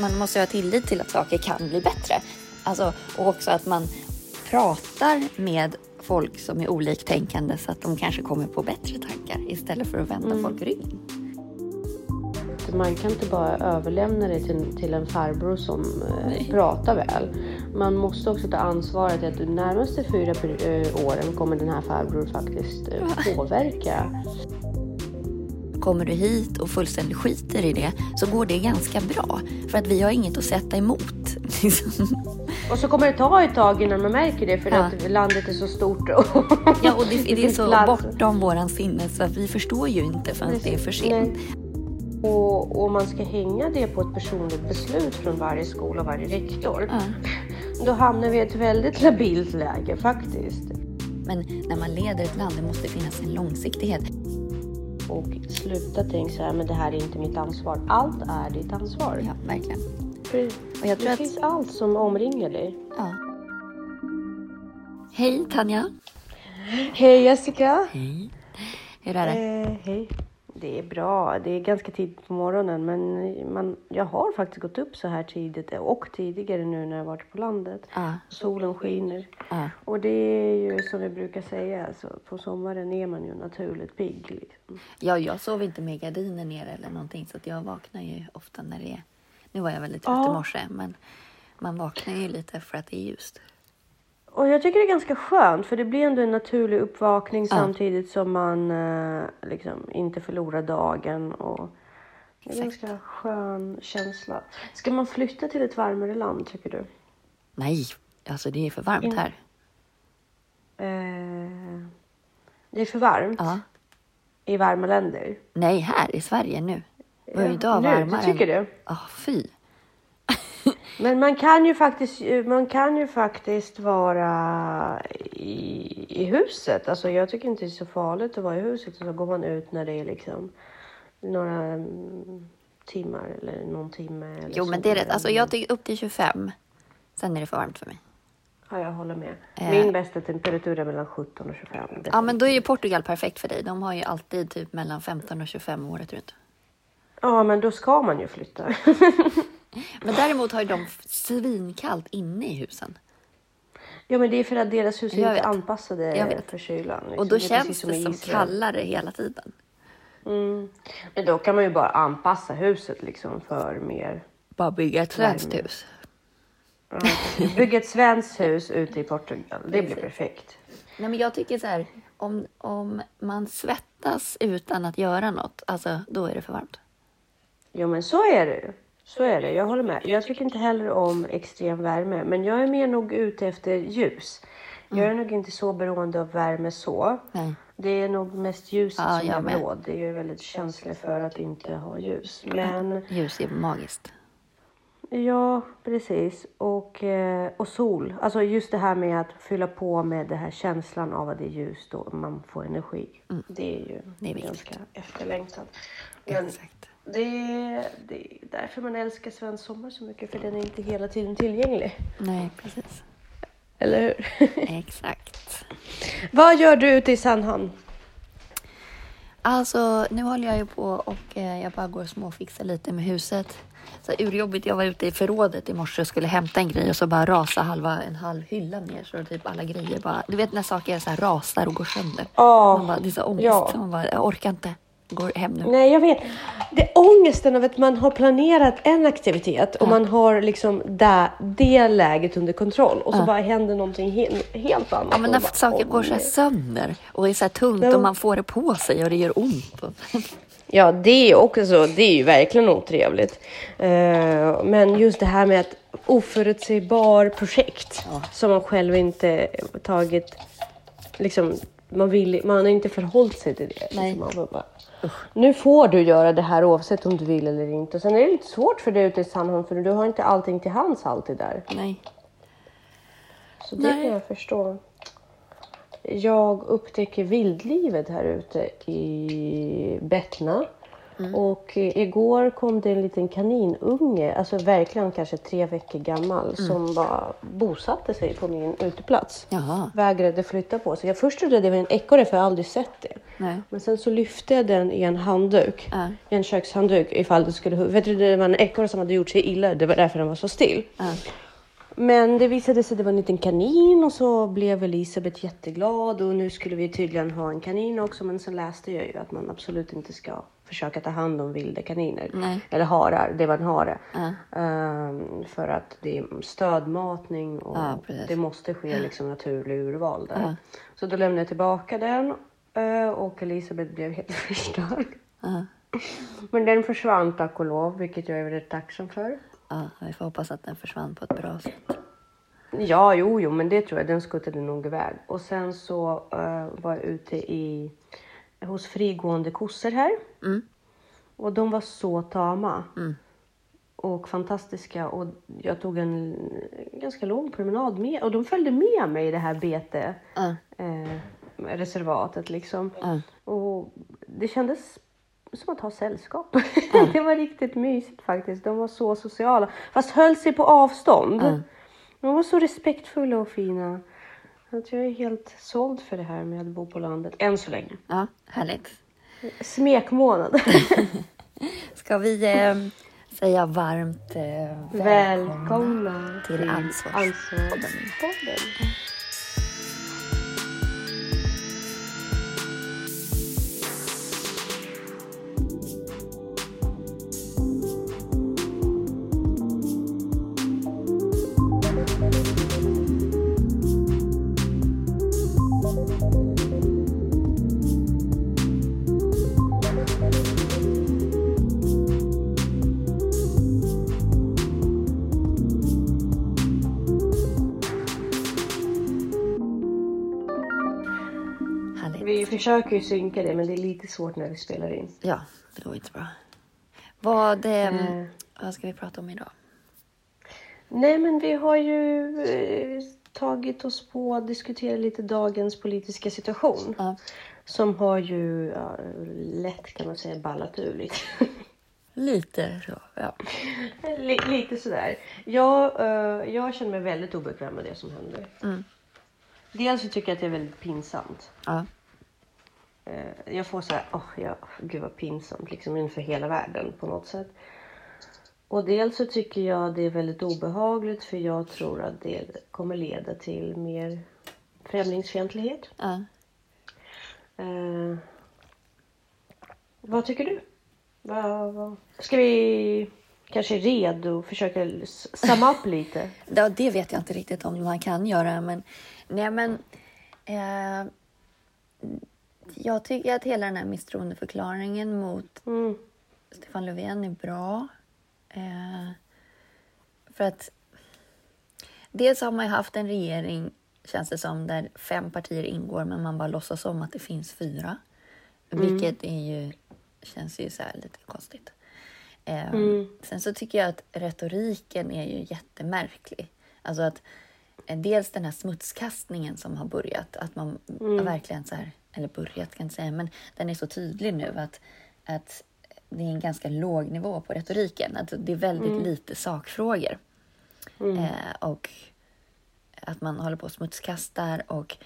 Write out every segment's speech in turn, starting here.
man måste ha tillit till att saker kan bli bättre. Alltså, och också att man pratar med folk som är oliktänkande så att de kanske kommer på bättre tankar istället för att vända folk ryggen. Man kan inte bara överlämna det till, till en farbror som eh, pratar väl. Man måste också ta ansvaret att de närmaste fyra eh, åren kommer den här farbror faktiskt eh, påverka. Kommer du hit och fullständigt skiter i det så går det ganska bra. För att vi har inget att sätta emot. liksom. Och så kommer det ta ett tag innan man märker det för Ja. att landet är så stort. Och Ja, och det, det är finns så plats. bortom våran sinne så att vi förstår ju inte förrän det är för sent. Och, och man ska hänga det på ett personligt beslut från varje skola och varje rektor. Ja. Då hamnar vi i ett väldigt labilt läge faktiskt. Men när man leder ett land, det måste finnas en långsiktighet. Och sluta tänka så här, men det här är inte mitt ansvar. Allt är ditt ansvar. Ja, verkligen. Och jag tror det att- finns allt som omringar dig. Ja. Hej Tanja! Hej Jessica! Hej! Hur är det? Eh, hej. Det är bra. Det är ganska tidigt på morgonen men man, jag har faktiskt gått upp så här tidigt och tidigare nu när jag varit på landet. Ja. Solen skiner. Ja. Och det är ju som vi brukar säga, alltså, på sommaren är man ju naturligt pigg. Liksom. ja, jag sov inte med gardiner ner eller någonting så jag vaknar ju ofta när det är... Nu var jag väldigt trött Ja. i morse men man vaknar ju lite för att det är ljust. Och jag tycker det är ganska skönt för det blir ändå en naturlig uppvakning Ja. samtidigt som man eh, liksom inte förlorar dagen. Och det är en ganska skön känsla. Ska man flytta till ett varmare land tycker du? Nej, alltså det är för varmt In- här. Eh, det är för varmt Ja. i varma länder. Nej, här i Sverige nu. Det var ju idag nu, varmare. du tycker det? Ja, fy. Men man kan ju faktiskt, man kan ju faktiskt vara i, i huset. Alltså jag tycker inte det är så farligt att vara i huset. Så går man ut när det är liksom några mm, timmar eller någon timme. Eller Jo, så. men det är rätt. Alltså jag tycker upp till 25. Sen är det för varmt för mig. Ja, jag håller med. Eh. Min bästa temperatur är mellan 17 och 25. Ja, men då är ju Portugal perfekt för dig. De har ju alltid typ mellan 15 och 25 året runt. Ja, men då ska man ju flytta. Men däremot har ju de svinkallt inne i husen. ja, men det är för att deras hus är Jag inte vet. anpassade Jag vet. för kylan. liksom. Och då Det känns som det som kallare hela tiden. Mm. Men då kan man ju bara anpassa huset liksom för mer Bara bygga ett svenskt hus. Ja, Bygga ett svenskt hus ute i Portugal. Det blir perfekt. Nej, men jag tycker så här, om, om man svettas utan att göra något, alltså då är det för varmt. Jo, men så är det ju. Så är det. Jag håller med. Jag tycker inte heller om extrem värme, men jag är mer nog ute efter ljus. Jag är nog inte så beroende av värme så. Nej. Det är nog mest ljuset Ja, som jag med. råd. Det är ju väldigt känslig för att inte ha ljus. Men Ljus är magiskt. ja, precis. Och, eh, och sol. Alltså just det här med att fylla på med den här känslan av att det är ljus då man får energi. Det är ju Mm. Det är viktigt. ganska efterlängtat. Men Exakt. Det är, det är därför man älskar svensk sommar så mycket, för den är inte hela tiden tillgänglig. Nej, precis. Eller hur? Exakt. Vad gör du ute i Sandhamn? Alltså, nu håller jag ju på och eh, jag bara går och småfixar lite med huset. Så urjobbigt, jag var ute i förrådet i morse och skulle hämta en grej och så bara rasa halva, en halv hylla ner så typ alla grejer bara, du vet när saker så här rasar och går sönder. Ja, Man bara, det är så ångest. ja. Man bara, jag orkar inte. Går hem nu. Nej, jag vet. Det är ångesten av att man har planerat en aktivitet och man har liksom det, det läget under kontroll och så bara händer någonting he- helt annat. Ja, men när bara, saker går så här sönder och är så här tungt Ja. och man får det på sig och det gör ont. Ja, det är också, det är ju verkligen otrevligt. Eh, men just det här med att oförutsägbar projekt som man själv inte tagit, liksom, man, vill, man har inte förhållit sig till det. Nej. Liksom, man bara, nu får du göra det här oavsett om du vill eller inte. Sen är det lite svårt för dig ute i Sandhamn för du har inte allting till hands alltid där. Nej. Så det Nej. kan jag förstå. Jag upptäcker vildlivet här ute i Bettna. Och eh, igår kom det en liten kaninunge, alltså verkligen kanske tre veckor gammal, som bara bosatte sig på min uteplats. Jaha. Vägrade flytta på sig. Jag först trodde det var en ekorre för jag har aldrig sett det. Nej. Men sen så lyfte jag den i en handduk, Ja. i en kökshandduk ifall det skulle... Vet du, det var en ekorre som hade gjort sig illa, det var därför den var så still. Ja. Men det visade sig att det var en liten kanin och så blev Elisabeth jätteglad och nu skulle vi tydligen ha en kanin också. Men sen läste jag ju att man absolut inte ska försöka ta hand om vilda kaniner. Nej. Eller harar, det var en hare. Ja. Ehm, för att det är stödmatning och Ja, det måste ske liksom naturlig urval där. Ja. Så då lämnade jag tillbaka den eh, och Elisabeth blev helt förstörd. Men den försvann tack och lov, vilket jag är väldigt tacksam för. Ja, vi får hoppas att den försvann på ett bra sätt. Ja, jo, jo, men det tror jag. Den skuttade nog iväg. Och sen så eh, var jag ute i, hos frigående kossor här. Mm. Och de var så tama. Mm. Och fantastiska. Och jag tog en ganska lång promenad med. Och de följde med mig i det här bete Ja. eh, reservatet liksom. Och det kändes som att ha sällskap. det var riktigt mysigt faktiskt. De var så sociala. Fast höll sig på avstånd. De var så respektfulla och fina. Att jag är helt såld för det här med att bo på landet. Än så länge. ja, härligt. Smekmånad. Ska vi eh, säga varmt eh, Välkomna till Ansvarspodden. Ansvarspodden. Försöker ju synka det men det är lite svårt när vi spelar in. Ja, det går inte bra. Vad, eh, Eh. vad ska vi prata om idag? Nej men vi har ju eh, tagit oss på att diskutera lite dagens politiska situation. Ja. Som har ju ja, lätt kan man säga ballat ur lite. Lite så, ja. Li- lite sådär. Jag, eh, jag känner mig väldigt obekväm med det som händer. Mm. Dels så tycker jag att det är väldigt pinsamt. ja. Eh, jag får så här, åh, ja, gud vad pinsamt, liksom inför hela världen på något sätt. Och dels så tycker jag det är väldigt obehagligt för jag tror att det kommer leda till mer främlingsfientlighet. ja. Eh, vad tycker du? Vad, vad? Ska vi kanske redo försöka samma upp lite? Ja, det vet jag inte riktigt om man kan göra, men nej, men eh, jag tycker att hela den här misstroendeförklaringen mot Mm. Stefan Löfven är bra. Eh, för att dels har man ju haft en regering, känns det som, där fem partier ingår, men man bara låtsas om att det finns fyra. Vilket är ju, känns ju så lite konstigt. Eh, Sen så tycker jag att retoriken är ju jättemärklig. Alltså att eh, dels den här smutskastningen som har börjat, att man verkligen så här, eller börjat kan jag säga, men den är så tydlig nu att, att det är en ganska låg nivå på retoriken. Att det är väldigt lite sakfrågor. Eh, och att man håller på och smutskastar och,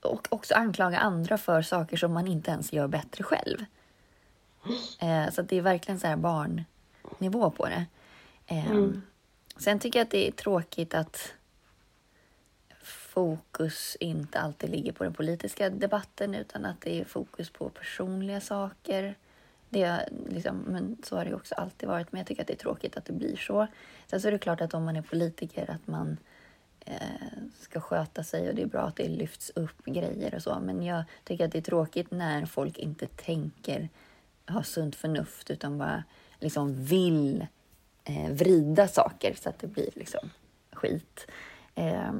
och också anklagar andra för saker som man inte ens gör bättre själv. Eh, så det är verkligen så här barnnivå på det. Eh, Sen tycker jag att det är tråkigt att fokus inte alltid ligger på den politiska debatten utan att det är fokus på personliga saker. Det är liksom, men så har det ju också alltid varit, men jag tycker att det är tråkigt att det blir så. Sen så är det klart att om man är politiker att man eh, ska sköta sig och det är bra att det lyfts upp grejer och så. Men jag tycker att det är tråkigt när folk inte tänker ha sunt förnuft utan bara liksom vill eh, vrida saker så att det blir liksom skit. Eh,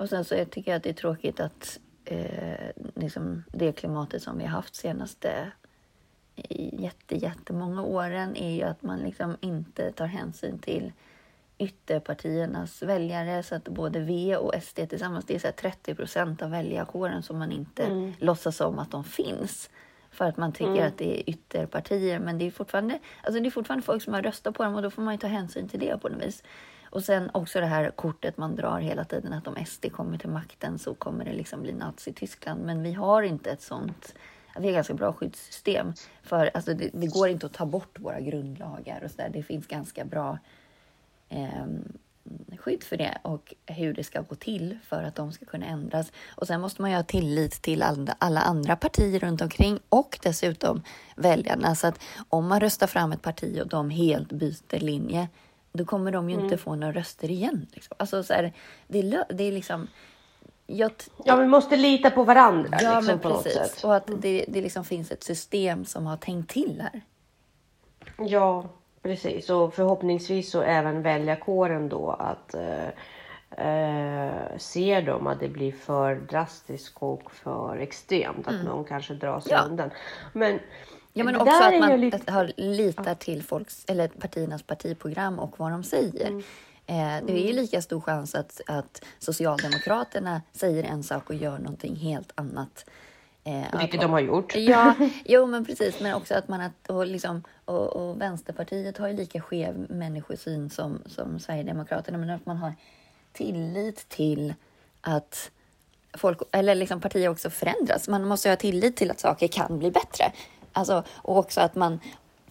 och sen så tycker jag att det är tråkigt att eh, liksom det klimatet som vi har haft senaste jätte, jättemånga åren är ju att man liksom inte tar hänsyn till ytterpartiernas väljare så att både V och SD tillsammans, det är så här 30 procent av väljarkåren som man inte låtsas om att de finns. för att man tycker att det är ytterpartier. Men det är, fortfarande, alltså det är fortfarande folk som har röstat på dem och då får man ju ta hänsyn till det på något vis. Och sen också det här kortet man drar hela tiden att om SD kommer till makten så kommer det liksom bli Nazityskland. Men vi har inte ett sånt vi har ganska bra skyddssystem. För alltså, det, det går inte att ta bort våra grundlagar och så där. Det finns ganska bra eh, skydd för det och hur det ska gå till för att de ska kunna ändras. Och sen måste man ju ha tillit till alla andra partier runt omkring och dessutom väljarna. Så att om man röstar fram ett parti och de helt byter linje, då kommer de ju mm. inte få några röster igen. Liksom. Alltså, så här, det, är, det är liksom... Jag, ja, vi måste lita på varandra. Ja, liksom, men precis. Och att det, det liksom finns ett system som har tänkt till här. Ja, precis. Och förhoppningsvis så även väljarkåren då att eh, eh, ser de att det blir för drastiskt och för extremt, att mm. någon kanske drar sig ja. undan. Men Ja, men också att man lite... har, litar till folks, eller partiernas partiprogram och vad de säger. Mm. Eh, det är ju lika stor chans att, att Socialdemokraterna säger en sak och gör någonting helt annat. Eh, Vilket de har gjort. Ja, jo men precis. Men också att man att, och, liksom, och, och Vänsterpartiet har ju lika skev människosyn som, som Sverigedemokraterna. Men att man har tillit till att folk, eller liksom partier också förändras. Man måste ha tillit till att saker kan bli bättre. Alltså, och också att man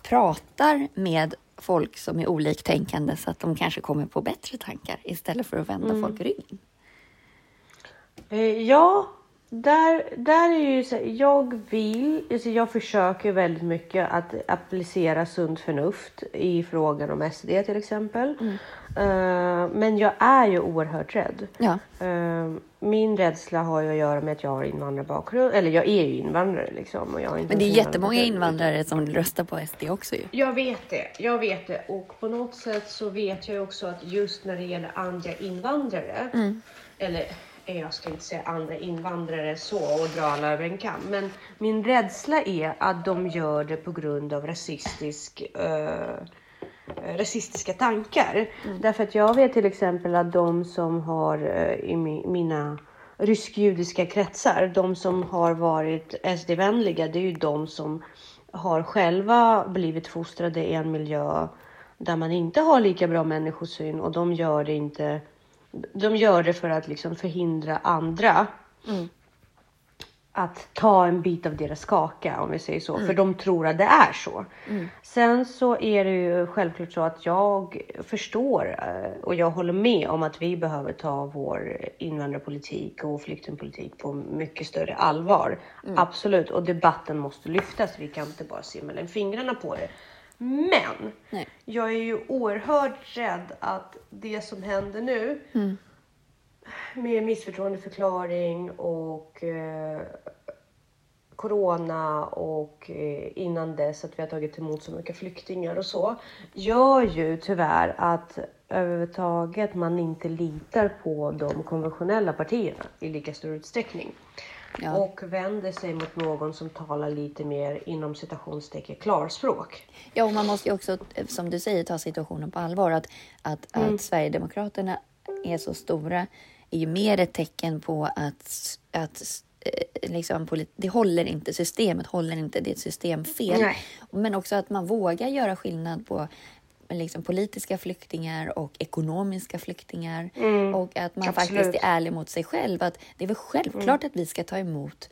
pratar med folk som är oliktänkande så att de kanske kommer på bättre tankar istället för att vända mm. folk ryggen. Eh, ja, där, där är ju så jag vill, alltså jag försöker väldigt mycket att applicera sunt förnuft i frågan om SD till exempel. Mm. Uh, men jag är ju oerhört rädd. Ja. Uh, min rädsla har ju att göra med att jag har invandrarbakgrund, eller jag är ju invandrare liksom. Och jag inte men det är jättemånga invandrare som röstar på SD också ju. Jag vet det, jag vet det. Och på något sätt så vet jag också att just när det gäller andra invandrare, mm. eller jag ska inte säga andra invandrare så och dra alla över en kam. Men min rädsla är att de gör det på grund av rasistisk, uh, rasistiska tankar. Mm. Därför att jag vet till exempel att de som har uh, i mi mina rysk-judiska kretsar, de som har varit SD-vänliga, det är ju de som har själva blivit fostrade i en miljö där man inte har lika bra människosyn och de gör det inte de gör det för att liksom förhindra andra mm. att ta en bit av deras kaka, om vi säger så. Mm. För de tror att det är så. Mm. Sen så är det ju självklart så att jag förstår eh, och jag håller med om att vi behöver ta vår invandrarpolitik och flyktingpolitik på mycket större allvar. Mm. Absolut, och debatten måste lyftas. Vi kan inte bara se mellan fingrarna på det. Men Nej. jag är ju oerhört rädd att det som händer nu mm. med missförtroendeförklaring och eh, corona och eh, innan dess att vi har tagit emot så mycket flyktingar och så gör ju tyvärr att överhuvudtaget man inte litar på de konventionella partierna i lika stor utsträckning. Ja. Och vänder sig mot någon som talar lite mer inom citationstecken klarspråk. Ja, och man måste ju också, som du säger, ta situationen på allvar. Att, att, mm. att Sverigedemokraterna är så stora är ju mer ett tecken på att, att eh, liksom, det håller inte, systemet håller inte, det är ett systemfel. Nej. Men också att man vågar göra skillnad på liksom politiska flyktingar och ekonomiska flyktingar. Mm, och att man absolut. faktiskt är ärlig mot sig själv. Att det är väl självklart mm. att vi ska ta emot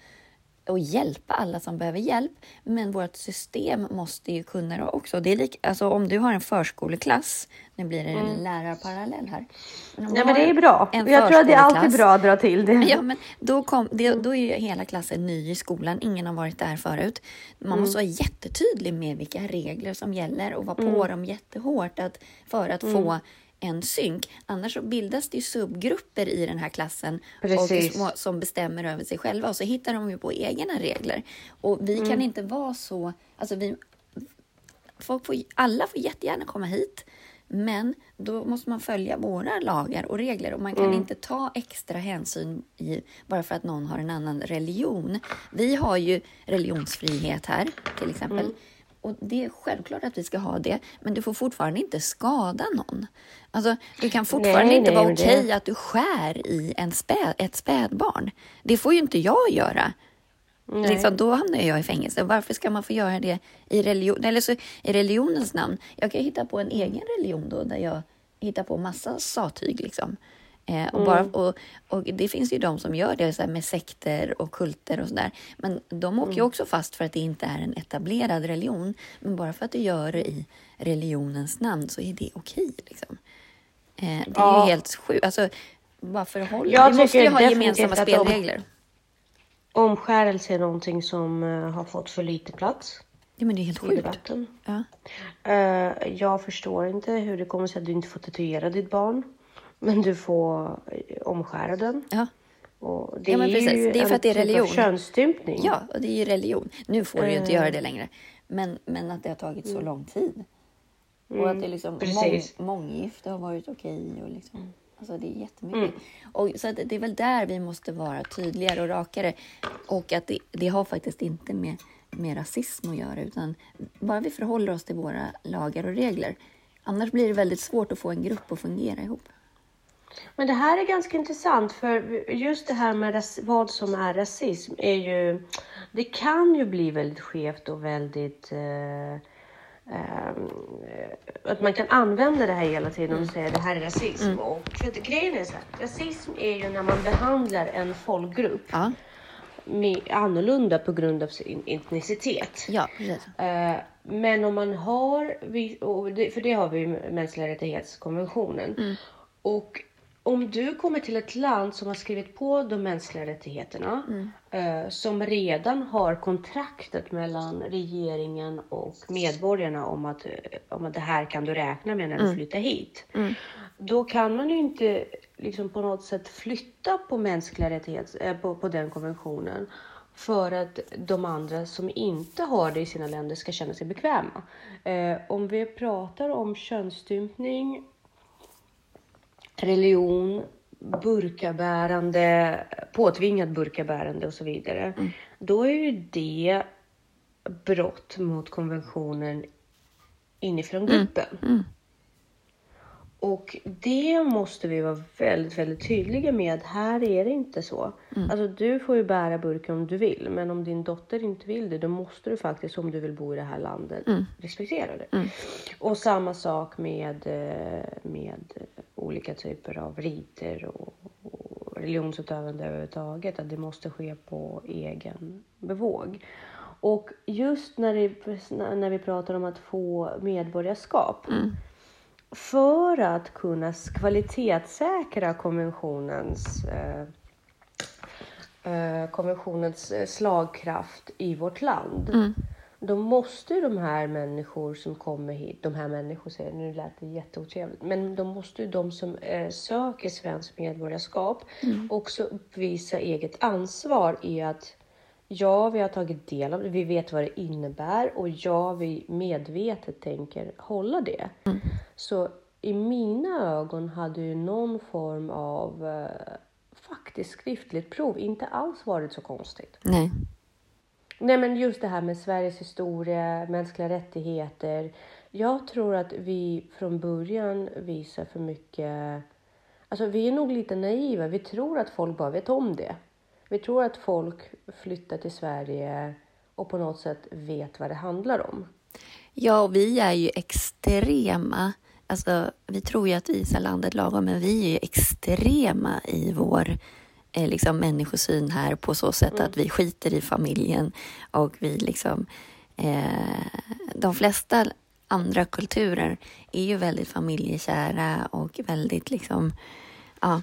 och hjälpa alla som behöver hjälp. Men vårt system måste ju kunna det också. Det är lik, alltså om du har en förskoleklass, nu blir det en mm. lärarparallell här. Men Nej, men det är bra. Jag tror att det är alltid bra att dra till det. Ja, men då, kom, det, då är ju hela klassen ny i skolan. Ingen har varit där förut. Man mm. måste vara jättetydlig med vilka regler som gäller och vara på mm. dem jättehårt att, för att få mm en synk. Annars så bildas det ju subgrupper i den här klassen och som bestämmer över sig själva och så hittar de ju på egna regler. Och vi mm. kan inte vara så... Alltså vi, folk får, alla får jättegärna komma hit, men då måste man följa våra lagar och regler och man kan mm. inte ta extra hänsyn i, bara för att någon har en annan religion. Vi har ju religionsfrihet här till exempel. Mm. Och det är självklart att vi ska ha det, men du får fortfarande inte skada någon. Alltså, det kan fortfarande nej, inte nej, vara okej okay att du skär i en späd, ett spädbarn. Det får ju inte jag göra. Nej. Liksom, då hamnar jag i fängelse. Varför ska man få göra det i, religion, eller så, i religionens namn? Jag kan hitta på en egen religion då, där jag hittar på massa satyg. Liksom. Eh, och, bara, och, och det finns ju de som gör det så med sekter och kulter och sådär. Men de åker ju också fast för att det inte är en etablerad religion. Men bara för att du gör det i religionens namn så är det okej. Liksom. Eh, det är Ja. ju helt sjukt. Alltså, bara förhåll. Jag Vi måste ju ha gemensamma spelregler. Omskärelse är någonting som eh, har fått för lite plats Ja, men det är helt sjukt. Ja. Eh, jag förstår inte hur det kommer sig att du inte får tatuera ditt barn. Men du får eh, omskära den. Ja. Och det Ja, men är precis. ju Det är för en att det är typ religion. könsstympning. ja, och det är ju religion. Nu får du ju inte Eh. göra det längre. Men, men att det har tagit så lång tid. Och att det liksom mång, Mm. månggifte har varit okej. Och liksom, alltså det är jättemycket. Och, så det är väl där vi måste vara tydligare och rakare. Och att det, det har faktiskt inte med, med rasism att göra. Utan bara vi förhåller oss till våra lagar och regler. Annars blir det väldigt svårt att få en grupp att fungera ihop. Men det här är ganska intressant för just det här med vad som är rasism är ju, det kan ju bli väldigt skevt och väldigt eh, ehm, att man kan använda det här hela tiden och säga det här är rasism. Och för att grejen är så här, rasism är ju när man behandlar en folkgrupp Ja, med, annorlunda på grund av sin etnicitet. ja precis. Eh, Men om man har, för det har vi ju mänskliga rättighetskonventionen. Och om du kommer till ett land som har skrivit på de mänskliga rättigheterna, eh, som redan har kontraktet mellan regeringen och medborgarna om att, eh, om att det här kan du räkna med när du flyttar hit. Då kan man ju inte liksom på något sätt flytta på mänskliga rättigheter, eh, på, på den konventionen för att de andra som inte har det i sina länder ska känna sig bekväma. Eh, om vi pratar om könsstympning, religion, burkabärande, påtvingad burkabärande och så vidare. Då är ju det brott mot konventionen inifrån gruppen. Och det måste vi vara väldigt, väldigt tydliga med. Här är det inte så. Alltså du får ju bära burken om du vill. Men om din dotter inte vill det, då måste du faktiskt, om du vill bo i det här landet, respektera det. Och samma sak med, eh, med olika typer av riter och, och religionsutövande överhuvudtaget. Att det måste ske på egen bevåg. Och just när, det, när vi pratar om att få medborgarskap. För att kunna kvalitetssäkra konventionens, eh, eh, konventionens eh, slagkraft i vårt land. Då måste de här människor som kommer hit, de här människor säger nu lät det jätteotrevligt, men de måste ju de som eh, söker svenskt medborgarskap också uppvisa eget ansvar i att Ja, vi har tagit del av det. Vi vet vad det innebär och ja, vi medvetet tänker hålla det. Så i mina ögon hade ju någon form av eh, faktiskt skriftligt prov inte alls varit så konstigt. Nej. Nej, men just det här med Sveriges historia, mänskliga rättigheter. Jag tror att vi från början visar för mycket... Alltså, vi är nog lite naiva. Vi tror att folk bara vet om det. Vi tror att folk flyttar till Sverige och på något sätt vet vad det handlar om. Ja, och vi är ju extrema. Alltså, vi tror ju att vi är landet lagom, men vi är ju extrema i vår eh, liksom, människosyn här på så sätt att vi skiter i familjen och vi liksom... Eh, de flesta andra kulturer är ju väldigt familjekära och väldigt liksom... Ja,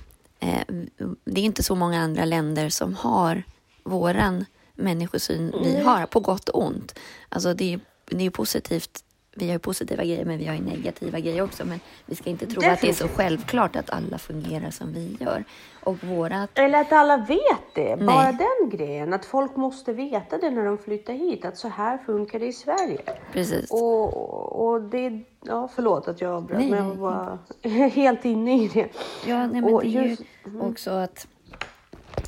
det är inte så många andra länder som har våran människosyn vi har, på gott och ont. Alltså det är, det är positivt. Vi har ju positiva grejer, men vi har ju negativa grejer också. Men vi ska inte tro att det är så Definitivt. självklart att alla fungerar som vi gör. Och vårat... Eller att alla vet det. Nej. Bara den grejen. Att folk måste veta det när de flyttar hit. Att så här funkar det i Sverige. Precis. Och, och det... Ja, förlåt att jag avbröt, men jag var helt inne i det. Ja, nej, men Och det är just- ju också att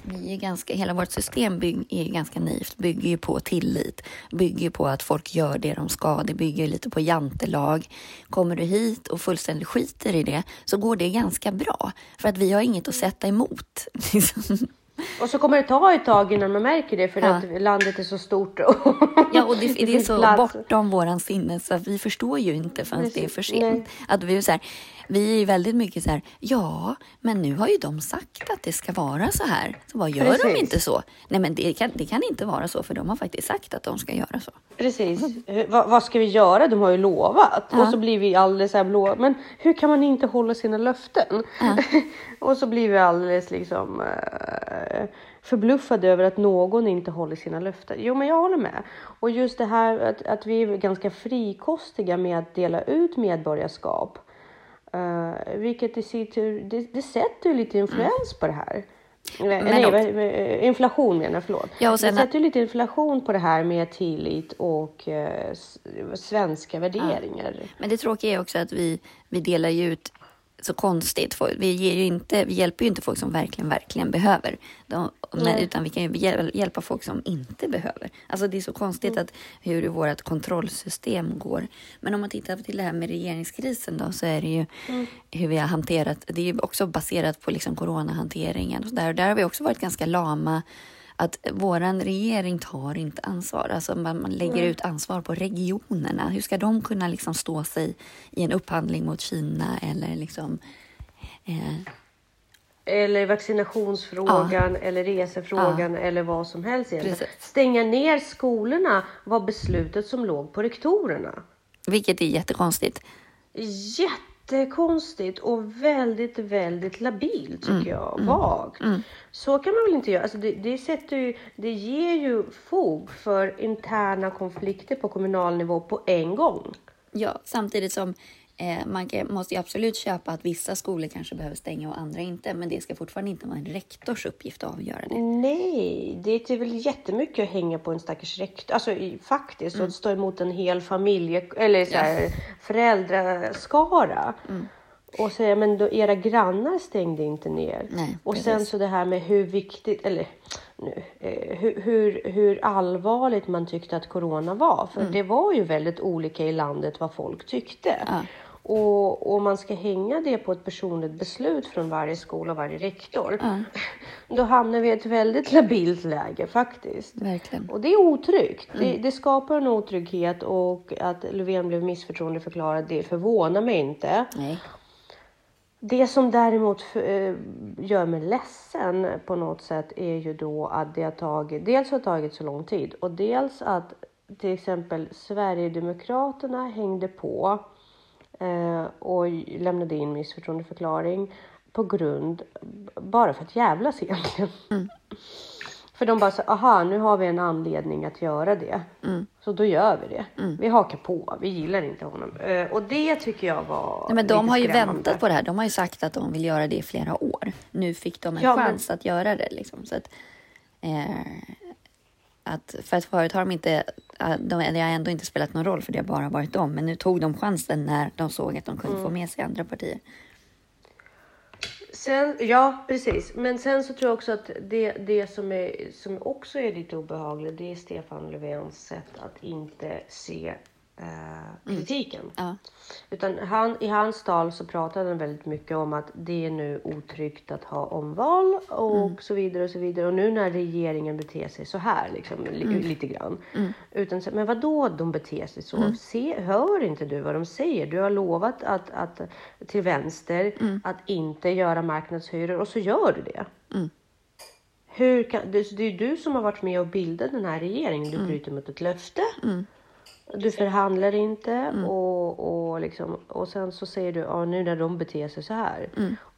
vi är ganska, hela vårt system bygg, är ganska naivt, bygger ju på tillit, bygger ju på att folk gör det de ska, det bygger ju lite på jantelag. Kommer du hit och fullständigt skiter i det så går det ganska bra, för att vi har inget att sätta emot. liksom. Och så kommer det ta ett tag innan man märker det för Ja. att landet är så stort. Och Ja, och det, det är så plats. bortom våran sinne så vi förstår ju inte förrän det är för sent. Att vi, är så här, vi är väldigt mycket så här, ja, men nu har ju de sagt att det ska vara så här. Så vad gör de Precis. inte så? Nej, men det kan, det kan inte vara så för de har faktiskt sagt att de ska göra så. Precis. Eh, Vad, vad ska vi göra? De har ju lovat. Ja. Och så blir vi alldeles så här blå. Men hur kan man inte hålla sina löften? och så blir vi alldeles liksom eh, förbluffade över att någon inte håller sina löften. Jo, men jag håller med. Och just det här att, att vi är ganska frikostiga med att dela ut medborgarskap. Uh, vilket i sin tur, det, det sätter ju lite influens på det här. Eh, Nej, också- vad- eh, inflation menar jag, förlåt. Ja, och sen- det sätter ju lite inflation på det här med tillit och eh, svenska värderingar. Men det tråkiga är också att vi, vi delar ju ut så konstigt. Vi, ger ju inte, vi hjälper ju inte folk som verkligen, verkligen behöver. De, men, utan vi kan ju hjäl- hjälpa folk som inte behöver. Alltså det är så konstigt Mm. att hur vårt kontrollsystem går. Men om man tittar till det här med regeringskrisen då så är det ju Mm. hur vi har hanterat. Det är ju också baserat på liksom coronahanteringen och där. Och där har vi också varit ganska lama att våran regering tar inte ansvar. Alltså man, man lägger ut ansvar på regionerna. Hur ska de kunna liksom stå sig i en upphandling mot Kina eller liksom... Eh, Eller vaccinationsfrågan eller resefrågan eller vad som helst. Precis. Stänga ner skolorna var beslutet som låg på rektorerna. vilket är jättekonstigt. Jättekonstigt och väldigt, väldigt labilt Mm. tycker jag. Vagt. Så kan man väl inte göra. Alltså det, det, sätter ju, det ger ju fog för interna konflikter på kommunal nivå på en gång. Ja, samtidigt som eh, man kan, måste ju absolut köpa att vissa skolor kanske behöver stänga och andra inte. Men det ska fortfarande inte vara en rektors uppgift att avgöra det. Nej, det är väl jättemycket att hänga på en stackars rektor. Alltså i- faktiskt, och stå emot en hel familje eller så här, föräldraskara. Och säga, men då, era grannar stängde inte ner. Nej, och precis. sen så det här med hur viktigt, eller nu, eh, hur, hur, hur allvarligt man tyckte att corona var. För det var ju väldigt olika i landet vad folk tyckte. Ja. Och, och man ska hänga det på ett personligt beslut från varje skola och varje rektor. Då hamnar vi i ett väldigt labilt läge faktiskt. Verkligen. Och det är otryggt. Det, det skapar en otrygghet och att Löfven blev missförtroendeförklarad, det förvånar mig inte. Nej. Det som däremot eh, gör mig ledsen på något sätt är ju då att det har tagit, dels har tagit så lång tid och dels att till exempel Sverigedemokraterna hängde på och lämnade in missförtroendeförklaring på grund, bara för att jävlas egentligen. För de bara så, aha, nu har vi en anledning att göra det. Så då gör vi det. Vi hakar på, vi gillar inte honom. Eh, och det tycker jag var Nej, men de har ju väntat på det här. De har ju sagt att de vill göra det i flera år. Nu fick de en Ja, men- chans att göra det. Liksom. Så att, eh, att, för att förut har de inte, de, det har ändå inte spelat någon roll för det har bara varit dem. Men nu tog de chansen när de såg att de kunde få med sig andra partier. Sen, ja, precis. Men sen så tror jag också att det, det som, är, som också är lite obehagligt, det är Stefan Löfvens sätt att inte se eh, kritiken. Ja. Utan han, i hans tal så pratade han väldigt mycket om att det är nu otryggt att ha omval och så vidare och så vidare. Och nu när regeringen beter sig så här, liksom, li, lite grann. Utan, så- men vad då de beter sig så? Se, hör inte du vad de säger? Du har lovat att, att, till vänster att inte göra marknadshyror och så gör du det. Hur kan, det, det är du som har varit med och bildat den här regeringen. Du bryter mot ett löfte. Du förhandlar inte och, och, liksom, och sen så säger du ja, nu när de beter sig så här.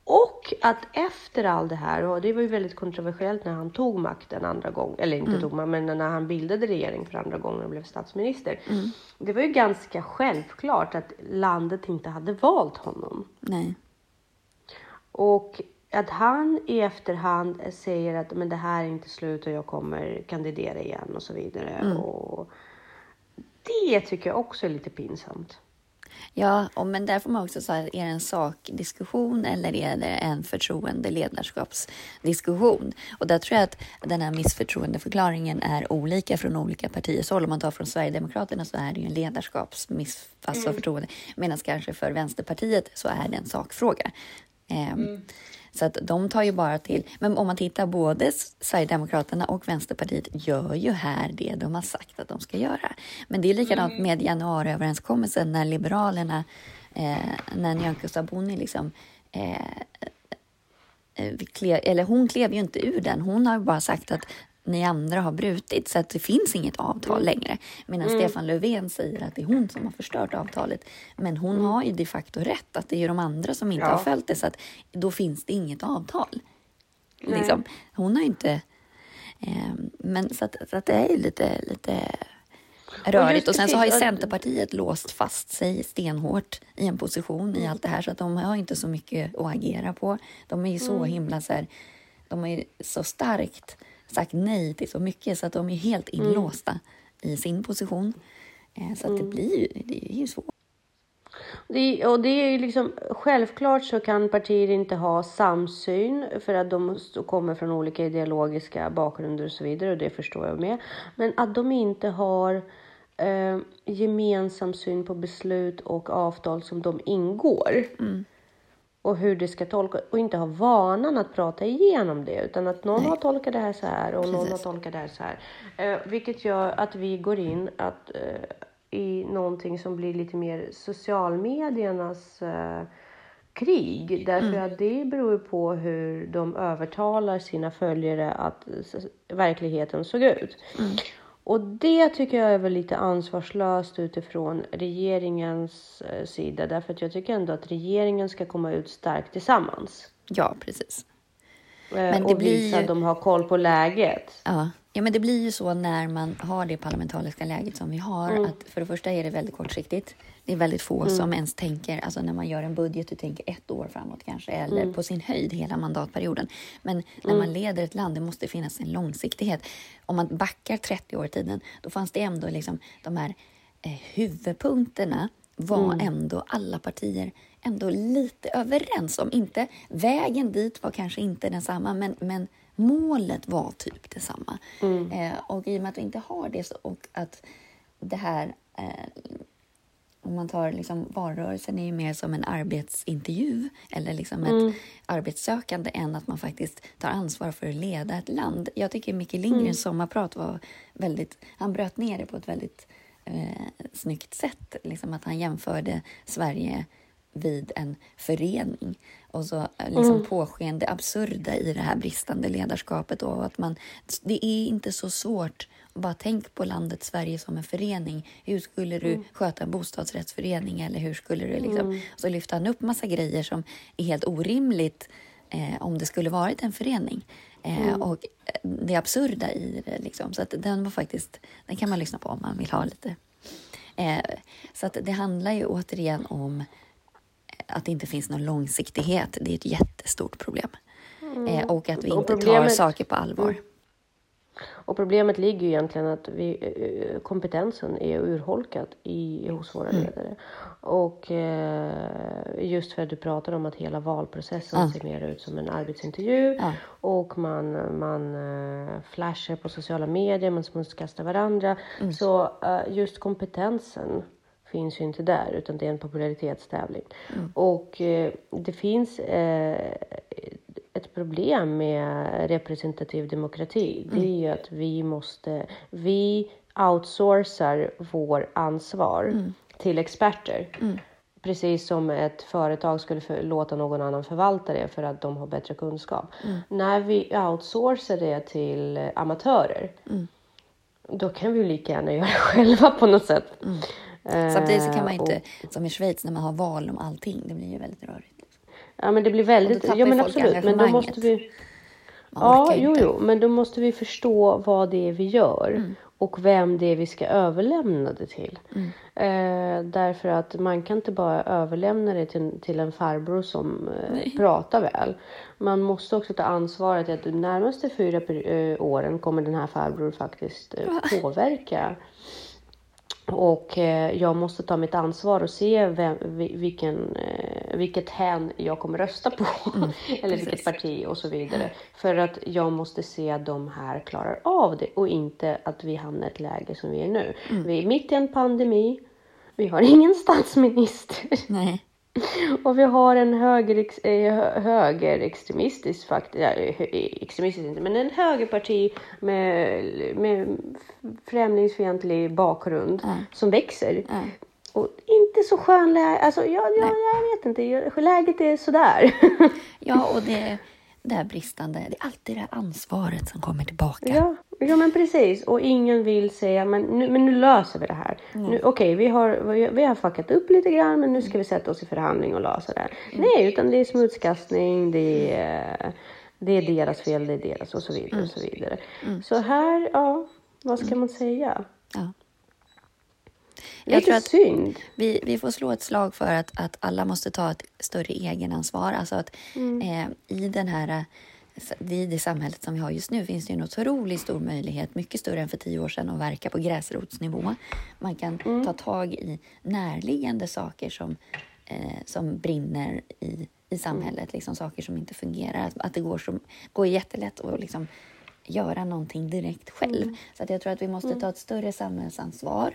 Och att efter all det här, och det var ju väldigt kontroversiellt när han tog makten andra gången, eller inte tog man, men när han bildade regering för andra gången och blev statsminister. Det var ju ganska självklart att landet inte hade valt honom. Nej. Och att han i efterhand säger att men det här är inte slut och jag kommer kandidera igen och så vidare. Och det tycker jag också är lite pinsamt. Ja, och, men där får man också säga, är det en sakdiskussion eller är det en förtroende ledarskapsdiskussion? Och där tror jag att den här missförtroendeförklaringen är olika från olika partiers håll. Om man tar från Sverigedemokraterna så är det ju en ledarskapsmiss, alltså förtroende. Medan kanske för Vänsterpartiet så är det en sakfråga. Eh, Så att de tar ju bara till, men om man tittar både Sverigedemokraterna och Vänsterpartiet gör ju här det de har sagt att de ska göra. Men det är likadant med januariöverenskommelsen när Liberalerna, eh, när Nyamko Sabuni liksom eh, eh, eller hon klev ju inte ur den. Hon har bara sagt att ni andra har brutit så att det finns inget avtal längre. Medan Stefan Löfven säger att det är hon som har förstört avtalet. Men hon har ju de facto rätt att det är ju de andra som inte Ja. har följt det så att då finns det inget avtal. Nej. Liksom. Hon har ju inte... Eh, men så att, så att det är lite, lite rörigt. just Och sen så har ju Centerpartiet låst fast sig stenhårt i en position i allt det här så att de har inte så mycket att agera på. De är ju så himla så här, de har ju så starkt sagt nej till så mycket så att de är helt inlåsta i sin position. Eh, Så att det blir ju, det är ju svårt. Det, och det är liksom, självklart så kan partier inte ha samsyn för att de kommer från olika ideologiska bakgrunder och så vidare och det förstår jag med. Men att de inte har eh, gemensam syn på beslut och avtal som de ingår och hur det ska tolkas och inte ha vanan att prata igenom det utan att någon har tolkat det här så här och någon har Precis. tolkat det här så här. Eh, vilket gör att vi går in att, eh, i någonting som blir lite mer socialmediernas eh, krig. Därför att det beror på hur de övertalar sina följare att verkligheten såg ut. Och det tycker jag är väl lite ansvarslöst utifrån regeringens eh, sida. Därför att jag tycker ändå att regeringen ska komma ut starkt tillsammans. Ja, precis. Eh, Men och blir visa ju- att de har koll på läget. Ja. Ja, men det blir ju så när man har det parlamentariska läget som vi har. Att för det första är det väldigt kortsiktigt. Det är väldigt få som ens tänker, alltså när man gör en budget, du tänker ett år framåt kanske, eller på sin höjd hela mandatperioden. Men när man leder ett land, det måste finnas en långsiktighet. Om man backar 30 år i tiden, då fanns det ändå liksom de här eh, huvudpunkterna var ändå alla partier ändå lite överens om. Inte, vägen dit var kanske inte densamma, men, men målet var typ detsamma. Eh, och i och med att vi inte har det så, och att det här eh, om man tar liksom valrörelsen är ju mer som en arbetsintervju eller liksom ett arbetssökande än att man faktiskt tar ansvar för att leda ett land. Jag tycker Micke Lindgrens sommarprat var väldigt, han bröt ner det på ett väldigt eh, snyggt sätt. Liksom att han jämförde Sverige vid en förening och så eh, liksom påsken det absurda i det här bristande ledarskapet och att man, det är inte så svårt bara tänk på landet Sverige som en förening. Hur skulle du sköta en bostadsrättsförening eller hur skulle du liksom... Så lyfter han upp massa grejer som är helt orimligt eh, om det skulle varit en förening. Eh, Och eh, det absurda i det liksom. Så att den var faktiskt, den kan man lyssna på om man vill ha lite. Eh, så att det handlar ju återigen om att det inte finns någon långsiktighet. Det är ett jättestort problem. Eh, och att vi inte tar saker på allvar. Och problemet ligger ju egentligen att vi, eh, kompetensen är urholkad i, hos våra Mm. ledare. Och eh, just för att du pratar om att hela valprocessen Ja. ser mer ut som en arbetsintervju. Ja. Och man, man eh, flashar på sociala medier, man smutskastar varandra. Mm. Så eh, just kompetensen finns ju inte där utan det är en popularitetstävling. Mm. Och eh, det finns eh, ett problem med representativ demokrati. Det är ju att vi måste, vi outsourcar vår ansvar till experter. Precis som ett företag skulle för, låta någon annan förvalta det för att de har bättre kunskap. När vi outsourcar det till amatörer, då kan vi ju lika gärna göra det själva på något sätt. Samtidigt så kan man Eh, inte, som i Schweiz, när man har val om allting, det blir ju väldigt rörigt. Ja men det blir väldigt, ja men ju absolut, men då måste vi Ja, jo, inte. jo, men då måste vi förstå vad det är vi gör Mm. och vem det är vi ska överlämna det till. Mm. Eh, därför att man kan inte bara överlämna det till, till en farbror som eh, pratar väl. Man måste också ta ansvaret att de närmaste fyra per, eh, åren kommer den här farbror faktiskt eh, påverka och eh, jag måste ta mitt ansvar och se vem, vi- vilken, eh, vilket hän jag kommer rösta på. Eller vilket parti och så vidare. För att jag måste se att de här klarar av det och inte att vi hamnar i ett läge som vi är nu. Vi är mitt i en pandemi. Vi har ingen statsminister. Nej. Och vi har en högerex, eh, hö- högerextremistisk, faktiskt, ja, hö- extremistisk inte, men en högerparti med, med främlingsfientlig bakgrund Ja. som växer. Ja. Och inte så skön läge, alltså jag, jag, jag vet inte, läget är sådär. Ja, och det, det här bristande, det är alltid det här ansvaret som kommer tillbaka. Ja, ja men precis. Och ingen vill säga, men nu, men nu löser vi det här. Nu, Okej, vi, har, vi, vi har fuckat upp lite grann, men nu ska vi sätta oss i förhandling och lösa det här. Nej, utan det är smutskastning, det är, det är deras fel, det är deras och så vidare. Och så vidare. Så här, ja, vad ska man säga? Ja. Jag Lite tror att synd. vi, vi får slå ett slag för att, att alla måste ta ett större egenansvar. Alltså att eh, i den här i det samhället som vi har just nu finns det en otroligt stor möjlighet, mycket större än för tio år sedan, att verka på gräsrotsnivå. Man kan ta tag i närliggande saker som, eh, som brinner i, i samhället, liksom saker som inte fungerar. Att, att det går, som, går jättelätt att liksom göra någonting direkt själv. Så att jag tror att vi måste ta ett större samhällsansvar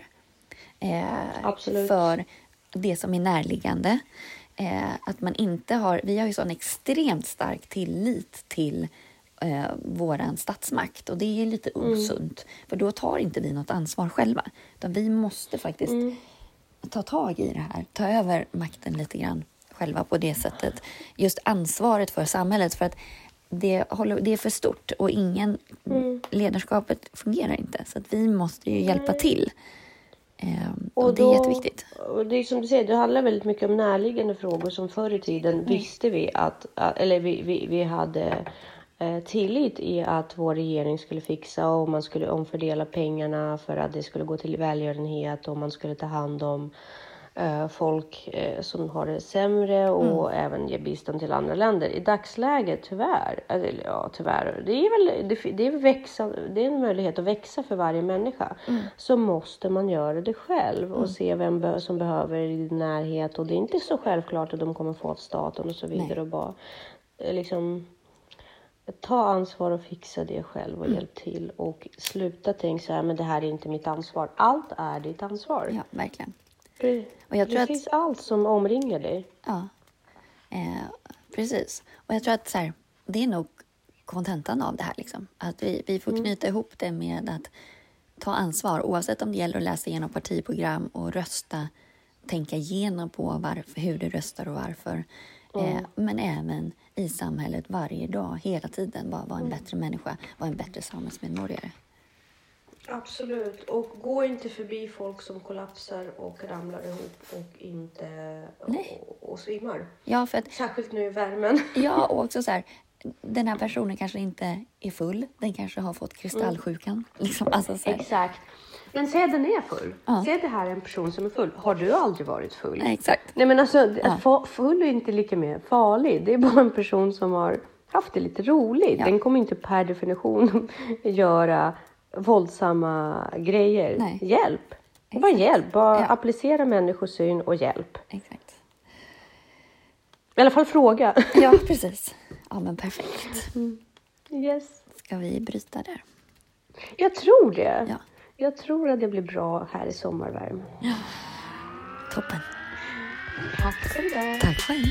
eh, för det som är närliggande. Eh, att man inte har, vi har ju sån extremt stark tillit till eh, våran statsmakt och det är lite osunt för då tar inte vi något ansvar själva. Utan vi måste faktiskt ta tag i det här, ta över makten lite grann själva på det sättet. Just ansvaret för samhället för att det, håller, det är för stort och ingen ledarskapet fungerar inte så att vi måste ju hjälpa till. Ehm, och, det är jätteviktigt. Och det är som du säger, det handlar väldigt mycket om närliggande frågor som förr i tiden visste vi att, eller vi, vi, vi hade eh, tillit i att vår regering skulle fixa och man skulle omfördela pengarna för att det skulle gå till välgörenhet och man skulle ta hand om folk eh, som har det sämre och även ge bistånd till andra länder. I dagsläget, tyvärr, eller ja tyvärr, det är väl det, det, är växa, det är en möjlighet att växa för varje människa. Så måste man göra det själv och se vem som behöver i din närhet och det är inte så självklart att de kommer få av staten och så vidare och bara eh, liksom Ta ansvar och fixa det själv och hjälp till och sluta tänka så här, men det här är inte mitt ansvar. Allt är ditt ansvar. Ja, verkligen. Och jag tror att- Precis allt som omringar dig. Ja, eh, precis. Och jag tror att så här, det är nog kontentan av det här. Liksom. Att vi, vi får knyta ihop det med att ta ansvar oavsett om det gäller att läsa igenom partiprogram och rösta, tänka igenom på varför, hur du röstar och varför. Eh, men även i samhället varje dag, hela tiden, vara vara en bättre människa, vara en bättre samhällsmedborgare. Absolut. Och gå inte förbi folk som kollapsar och ramlar ihop och inte Nej. och, och svimmar. Ja, för att Särskilt nu i värmen. Ja, och också så här, den här personen kanske inte är full. Den kanske har fått kristallsjukan. Liksom, alltså så här. Exakt. Men säg att den är full. Ja. Säg att det här är en person som är full. Har du aldrig varit full? Nej, exakt. Nej men alltså, Ja. full är inte lika med farlig. Det är bara en person som har haft det lite roligt. Ja. Den kommer inte per definition göra våldsamma grejer. Nej. Hjälp! Bara Exakt. hjälp. Bara Ja. applicera människosyn och hjälp. exakt. I alla fall fråga. Ja, precis. Ja, men perfekt. Yes. Ska vi bryta där? Jag tror det. Ja. Jag tror att det blir bra här i sommarvärmen. Toppen. Tack för det. Tack själv.